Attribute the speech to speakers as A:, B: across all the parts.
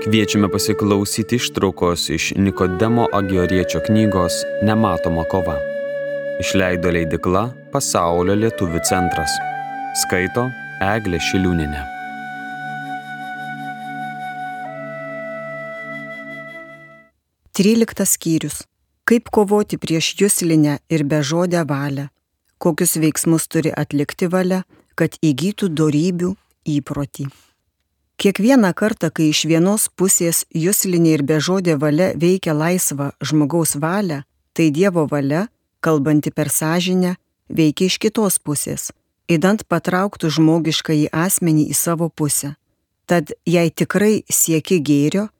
A: Kviečiame pasiklausyti ištraukos iš Nikodemo Agioriečio knygos Nematoma kova. Išleido leidikla Pasaulio lietuvių centras. Skaito Eglė Šiliūninė.
B: Tryliktas skyrius. Kaip kovoti prieš jūslinę ir bežodę valią. Kokius veiksmus turi atlikti valia, kad įgytų darybių įprotį. Kiekvieną kartą, kai iš vienos pusės jūslinė ir bežodė valia veikia laisvą žmogaus valią, tai Dievo valia, kalbanti per sąžinę, veikia iš kitos pusės, įdant patrauktų žmogišką į asmenį į savo pusę. Tad jei tikrai sieki gėrio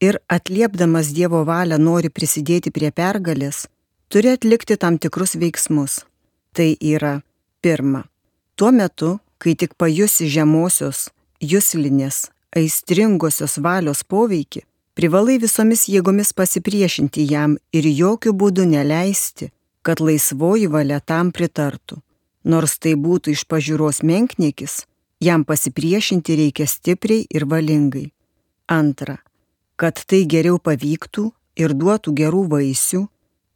B: ir atliepdamas Dievo valią nori prisidėti prie pergalės, turi atlikti tam tikrus veiksmus. Tai yra, pirma, tuo metu, kai tik pajusi žemosios juslinės, aistringosios valios poveikį, privalai visomis jėgomis pasipriešinti jam ir jokių būdų neleisti, kad laisvoji valia tam pritartų. Nors tai būtų iš pažiūros menkniekis, jam pasipriešinti reikia stipriai ir valingai. Antra, kad tai geriau pavyktų ir duotų gerų vaisių,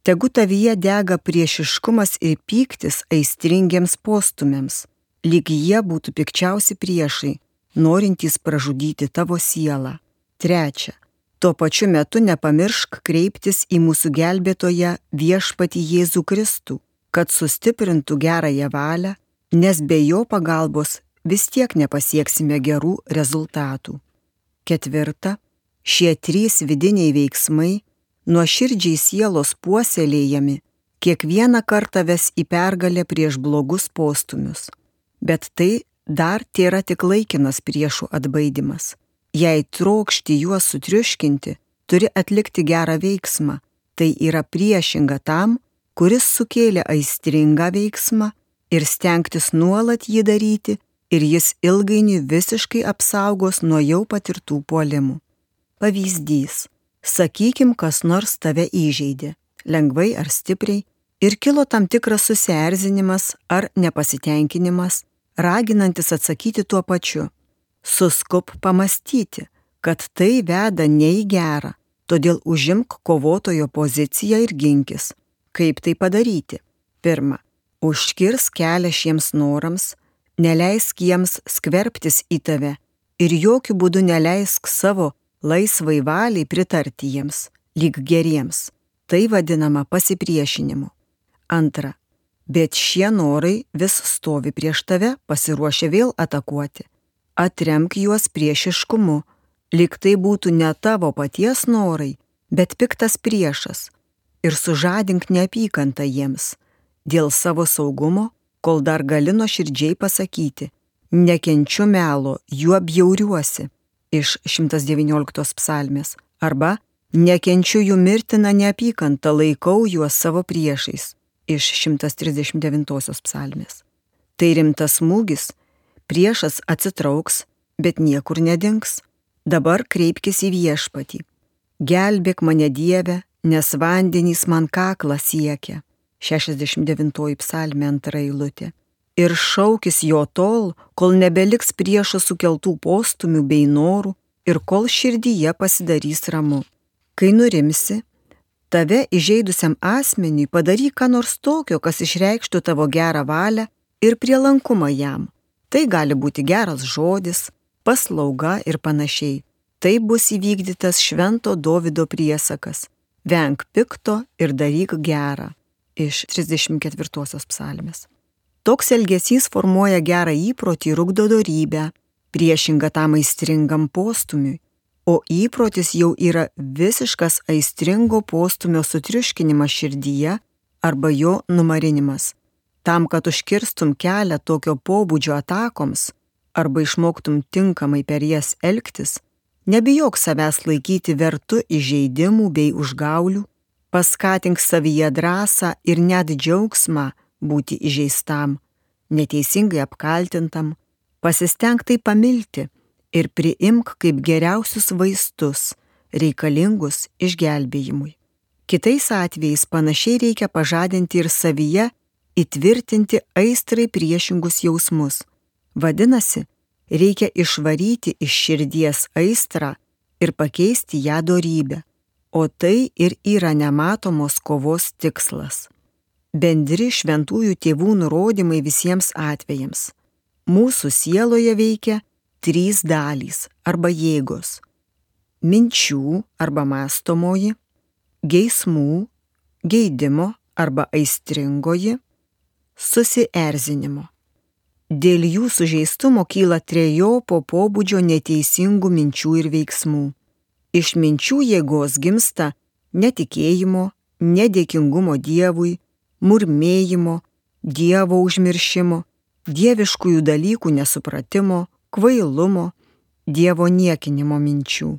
B: tegu tavyje dega priešiškumas ir pyktis aistringiems postumėms, lyg jie būtų pikčiausi priešai, norintys pražudyti tavo sielą. Trečia. Tuo pačiu metu nepamiršk kreiptis į mūsų gelbėtoją viešpati Jėzų Kristų, kad sustiprintų gerąją valią, nes be jo pagalbos vis tiek nepasieksime gerų rezultatų. Ketvirta. Šie trys vidiniai veiksmai, nuoširdžiai sielos puoselėjami, kiekvieną kartą ves į pergalę prieš blogus postumius. Bet tai dar tėra tik laikinas priešų atbaidimas. Jei trokšti juos sutriuškinti, turi atlikti gerą veiksmą, tai yra priešinga tam, kuris sukėlė aistringą veiksmą ir stengtis nuolat jį daryti ir jis ilgainiui visiškai apsaugos nuo jau patirtų puolimų. Pavyzdys. Sakykim, kas nors tave įžeidė, lengvai ar stipriai, ir kilo tam tikras susierzinimas ar nepasitenkinimas, raginantis atsakyti tuo pačiu. Suskup pamastyti, kad tai veda ne į gerą, todėl užimk kovotojo poziciją ir ginkis. Kaip tai padaryti? Pirma, užkirs kelią šiems norams, neleisk jiems skverbtis į tave ir jokių būdų neleisk savo laisvai valiai pritarti jiems, lyg geriems. Tai vadinama pasipriešinimu. Antra, bet šie norai vis stovi prieš tave, pasiruošę vėl atakuoti. Atremk juos priešiškumu, lyg tai būtų ne tavo paties norai, bet piktas priešas. Ir sužadink neapykantą jiems. Dėl savo saugumo, kol dar gali nuoširdžiai pasakyti, nekenčiu melo, juo bjauriuosi. Iš 119 psalmės. Arba nekenčiu jų mirtiną neapykantą, laikau juos savo priešais iš 139 psalmės. Tai rimtas smūgis, priešas atsitrauks, bet niekur nedings. Dabar kreipkis į viešpatį. Gelbėk mane Dieve, nes vandenys man kaklą siekia. 69 psalmė antra eilutė. Ir šaukis jo tol, kol nebeliks priešo sukeltų postumių bei norų ir kol širdyje pasidarys ramu. Kai nurimsi, tave įžeidusiam asmeniui padaryk ką nors tokio, kas išreikštų tavo gerą valią ir prielankumą jam. Tai gali būti geras žodis, paslauga ir panašiai. Tai bus įvykdytas švento Davido priesakas - venk pikto ir daryk gerą iš 34 psalmės. Toks elgesys formuoja gerą įprotį ir ugdo darybę, priešinga tam aistringam postumiui o įprotis jau yra visiškas aistringo postumio sutriuškinimas širdyje arba jo numarinimas. Tam, kad užkirstum kelią tokio pobūdžio atakoms arba išmoktum tinkamai per jas elgtis, nebijok savęs laikyti vertu įžeidimų bei užgaulių, paskatink savyje drąsą ir net džiaugsmą būti įžeistam, neteisingai apkaltintam, pasisteng tai pamilti ir priimk kaip geriausius vaistus, reikalingus išgelbėjimui. Kitais atvejais panašiai reikia pažadinti ir savyje įtvirtinti aistrai priešingus jausmus. Vadinasi, reikia išvaryti iš širdies aistrą ir pakeisti ją dorybę, o tai ir yra nematomos kovos tikslas. Bendri šventųjų tėvų nurodymai visiems atvejams. Mūsų sieloje veikia trys dalys arba jėgos - minčių arba mastomoji, geismų, geidimo arba aistringoji, susierzinimo. Dėl jų sužeistumo kyla trejopo pobūdžio neteisingų minčių ir veiksmų. Iš minčių jėgos gimsta netikėjimo, nedėkingumo Dievui, murmėjimo, Dievo užmiršimo, dieviškųjų dalykų nesupratimo, kvailumo, Dievo niekinimo minčių.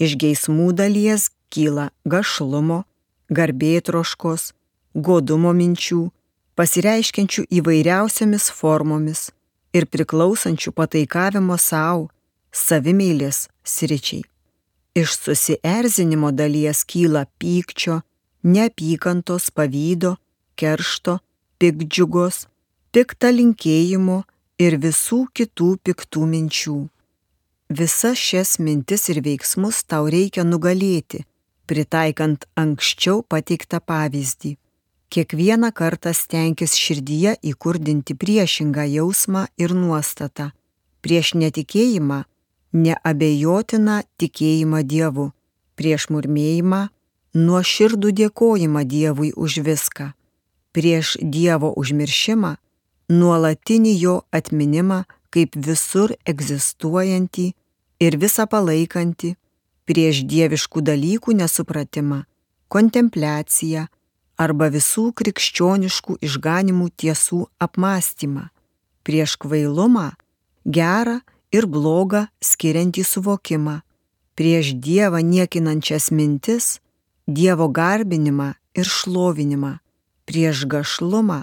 B: Iš geismų dalies kyla gašlumo, garbėtroškos, godumo minčių, pasireiškiančių įvairiausiamis formomis ir priklausančių pataikavimo savo, savimėlės sričiai. Iš susierzinimo dalies kyla pykčio, neapykantos, pavydo, keršto, pikdžiugos, piktą linkėjimo ir visų kitų piktų minčių. Visas šias mintis ir veiksmus tau reikia nugalėti, pritaikant anksčiau pateiktą pavyzdį kiekvieną kartą stenkis širdyje įkurdinti priešingą jausmą ir nuostatą. Prieš netikėjimą neabejotina tikėjimą Dievu, prieš murmėjimą nuoširdų dėkojimą Dievui už viską, prieš Dievo užmiršimą nuolatinį jo atminimą kaip visur egzistuojantį ir visą palaikantį, prieš dieviškų dalykų nesupratimą, kontempliaciją, arba visų krikščioniškų išganimų tiesų apmąstymą, prieš kvailumą, gerą ir blogą skiriantį suvokimą, prieš Dievą niekinančias mintis, Dievo garbinimą ir šlovinimą, prieš gašlumą,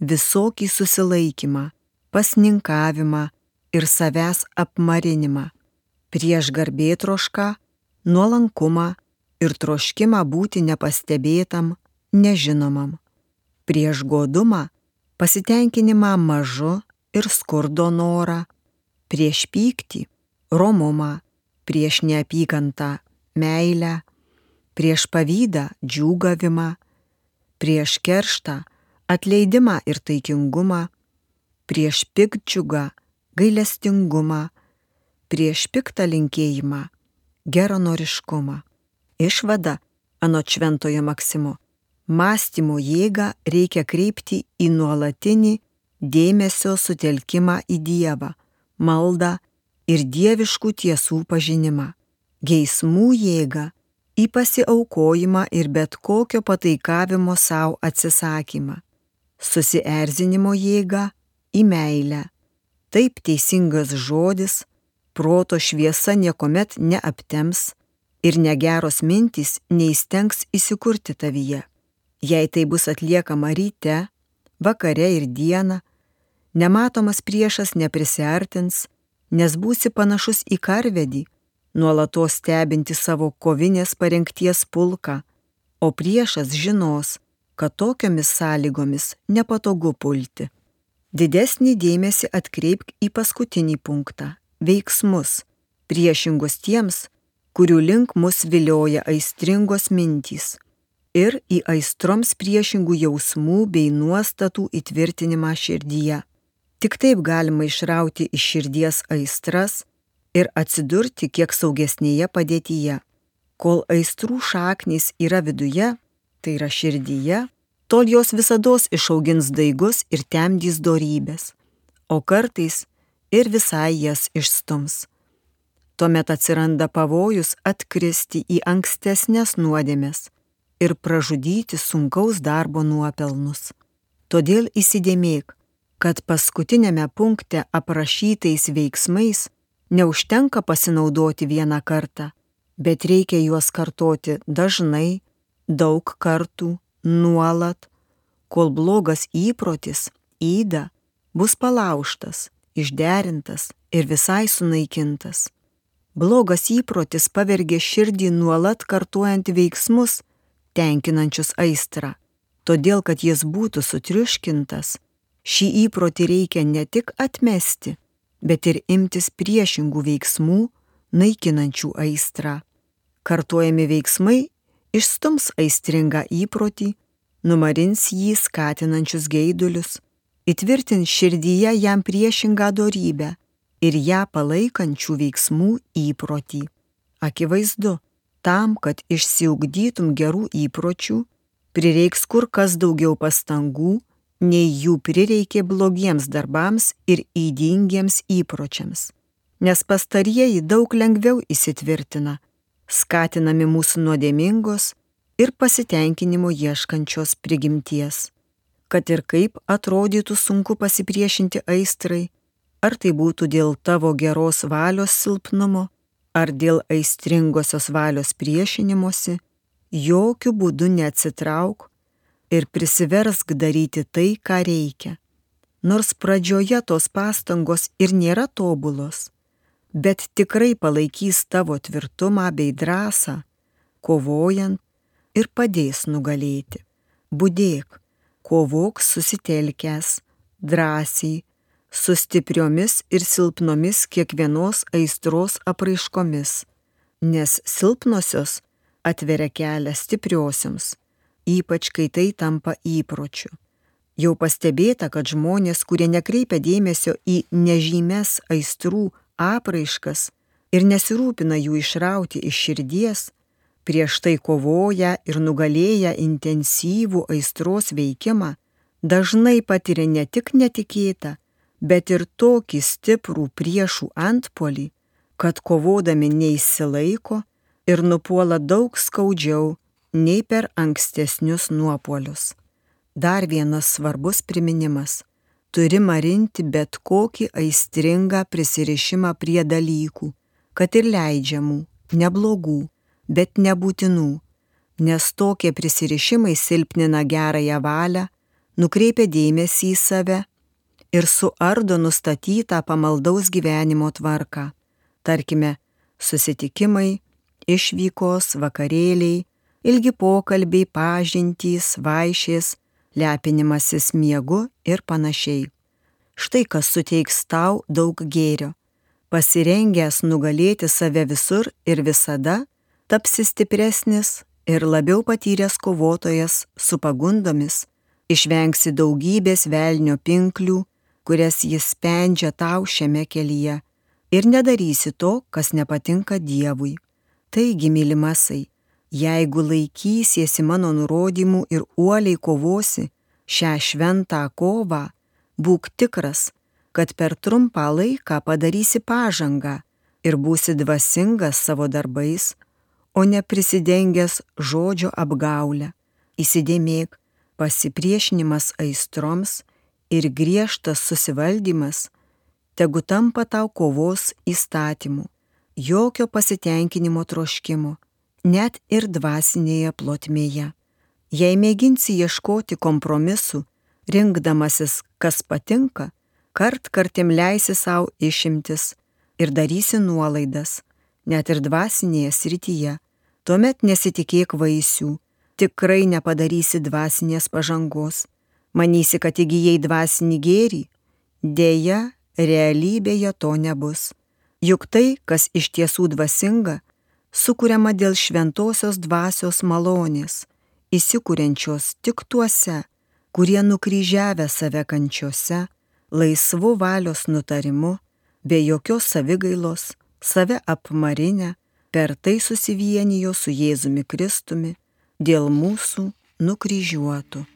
B: visokį susilaikymą, pasninkavimą ir savęs apmarinimą, prieš garbėtrošką, nuolankumą ir troškimą būti nepastebėtam nežinomam, prieš godumą, pasitenkinimą mažu ir skurdo norą, prieš pyktį, romumą, prieš neapykantą meilę, prieš pavydą džiūgavimą, prieš kerštą atleidimą ir taikingumą, prieš piktdžiugą gailestingumą, prieš piktą linkėjimą geranoriškumą. Išvada anot šventojo Maksimo. Mąstymo jėgą reikia kreipti į nuolatinį dėmesio sutelkimą į Dievą, maldą ir dieviškų tiesų pažinimą, geismų jėgą į pasiaukojimą ir bet kokio pataikavimo savo atsisakymą, susierzinimo jėgą į meilę. Taip teisingas žodis, proto šviesa niekuomet neaptems ir negeros mintys neįstengs įsikurti tavyje. Jei tai bus atliekama ryte, vakare ir dieną, nematomas priešas neprisartins, nes būsi panašus į karvedį, nuolatos stebinti savo kovinės parengties pulką, o priešas žinos, kad tokiomis sąlygomis nepatogu pulti. Didesnį dėmesį atkreipk į paskutinį punktą - veiksmus, priešingus tiems, kurių link mus vilioja aistringos mintys ir į aistroms priešingų jausmų bei nuostatų įtvirtinimą širdyje. Tik taip galima išrauti iš širdies aistras ir atsidurti kiek saugesnėje padėtyje. Kol aistrų šaknys yra viduje, tai yra širdyje, tol jos visada išaugins daigus ir temdys dorybės, o kartais ir visai jas išstums. Tuomet atsiranda pavojus atkristi į ankstesnės nuodėmės ir pražudyti sunkaus darbo nuopelnus. Todėl įsidėmėk, kad paskutinėme punkte aprašytais veiksmais neužtenka pasinaudoti vieną kartą, bet reikia juos kartoti dažnai, daug kartų, nuolat, kol blogas įprotis, įda, bus palauštas, išderintas ir visai sunaikintas. Blogas įprotis pavergia širdį nuolat kartuojant veiksmus, tenkinančius aistrą. Todėl, kad jis būtų sutriuškintas, šį įprotį reikia ne tik atmesti, bet ir imtis priešingų veiksmų, naikinančių aistrą. Kartuojami veiksmai išstums aistringą įprotį, numarins jį skatinančius geidulius, įtvirtins širdyje jam priešingą darybę ir ją palaikančių veiksmų įprotį. Akivaizdu, tam, kad išsiugdytum gerų įpročių, prireiks kur kas daugiau pastangų, nei jų prireikė blogiems darbams ir įdingiems įpročiams. Nes pastarieji daug lengviau įsitvirtina, skatinami mūsų nuodėmingos ir pasitenkinimo ieškančios prigimties. Kad ir kaip atrodytų sunku pasipriešinti aistrai, ar tai būtų dėl tavo geros valios silpnumo, ar dėl aistringosios valios priešinimuose, jokių būdų neatsitrauk ir prisiversk daryti tai, ką reikia. Nors pradžioje tos pastangos ir nėra tobulos, bet tikrai palaikys tavo tvirtumą bei drąsą, kovojant ir padės nugalėti. Budėk, kovok susitelkęs, drąsiai, su stipriomis ir silpnomis kiekvienos aistros apraiškomis, nes silpnosios atveria kelią stipriosioms, ypač kai tai tampa įpročiu. Jau pastebėta, kad žmonės, kurie nekreipia dėmesio į nežymes aistrų apraiškas ir nesirūpina jų išrauti iš širdies, prieš tai kovoja ir nugalėja intensyvų aistros veikimą, dažnai patiria ne tik netikėtą, bet ir tokį stiprų priešų antpolį, kad kovodami neįsilaiko ir nupuola daug skaudžiau nei per ankstesnius nuopolius. Dar vienas svarbus priminimas - turi marinti bet kokį aistringą prisirišimą prie dalykų, kad ir leidžiamų, neblogų, bet nebūtinų, nes tokie prisirišimai silpnina gerąją valią, nukreipia dėmesį į save ir suardo nustatytą pamaldaus gyvenimo tvarką. Tarkime, susitikimai, išvykos, vakarėliai, ilgi pokalbiai, pažintys, vaišės, lepinimasis miegu ir panašiai. Štai kas suteiks tau daug gėrio. Pasirengęs nugalėti save visur ir visada, tapsi stipresnis ir labiau patyręs kovotojas su pagundomis, išvengsi daugybės velnio pinklių, kurias jis spendžia tau šiame kelyje, ir nedarysi to, kas nepatinka Dievui. Taigi, mylimasai, jeigu laikysiesi mano nurodymų ir uoliai kovosi šią šventą kovą, būk tikras, kad per trumpą laiką padarysi pažangą ir būsi dvasingas savo darbais, o ne prisidengęs žodžio apgaulę. Įsidėmėk, pasipriešinimas aistroms ir griežtas susivaldymas tegu tampa tau kovos įstatymu, jokio pasitenkinimo troškimo, net ir dvasinėje plotmėje. Jei mėginsi ieškoti kompromisų, rinkdamasis, kas patinka, kart kartim leisi savo išimtis ir darysi nuolaidas, net ir dvasinėje srityje, tuomet nesitikėk vaisių, tikrai nepadarysi dvasinės pažangos, manysi, kad įgyjai dvasinį gėrį, dėja, realybėje to nebus. Juk tai, kas iš tiesų dvasinga, sukūriama dėl šventosios dvasios malonės, įsikūrenčios tik tuose, kurie nukryžiavę save kančiose, laisvu valios nutarimu, be jokios savigailos, save apmarinę, per tai susivienijo su Jėzumi Kristumi dėl mūsų nukryžiuotų.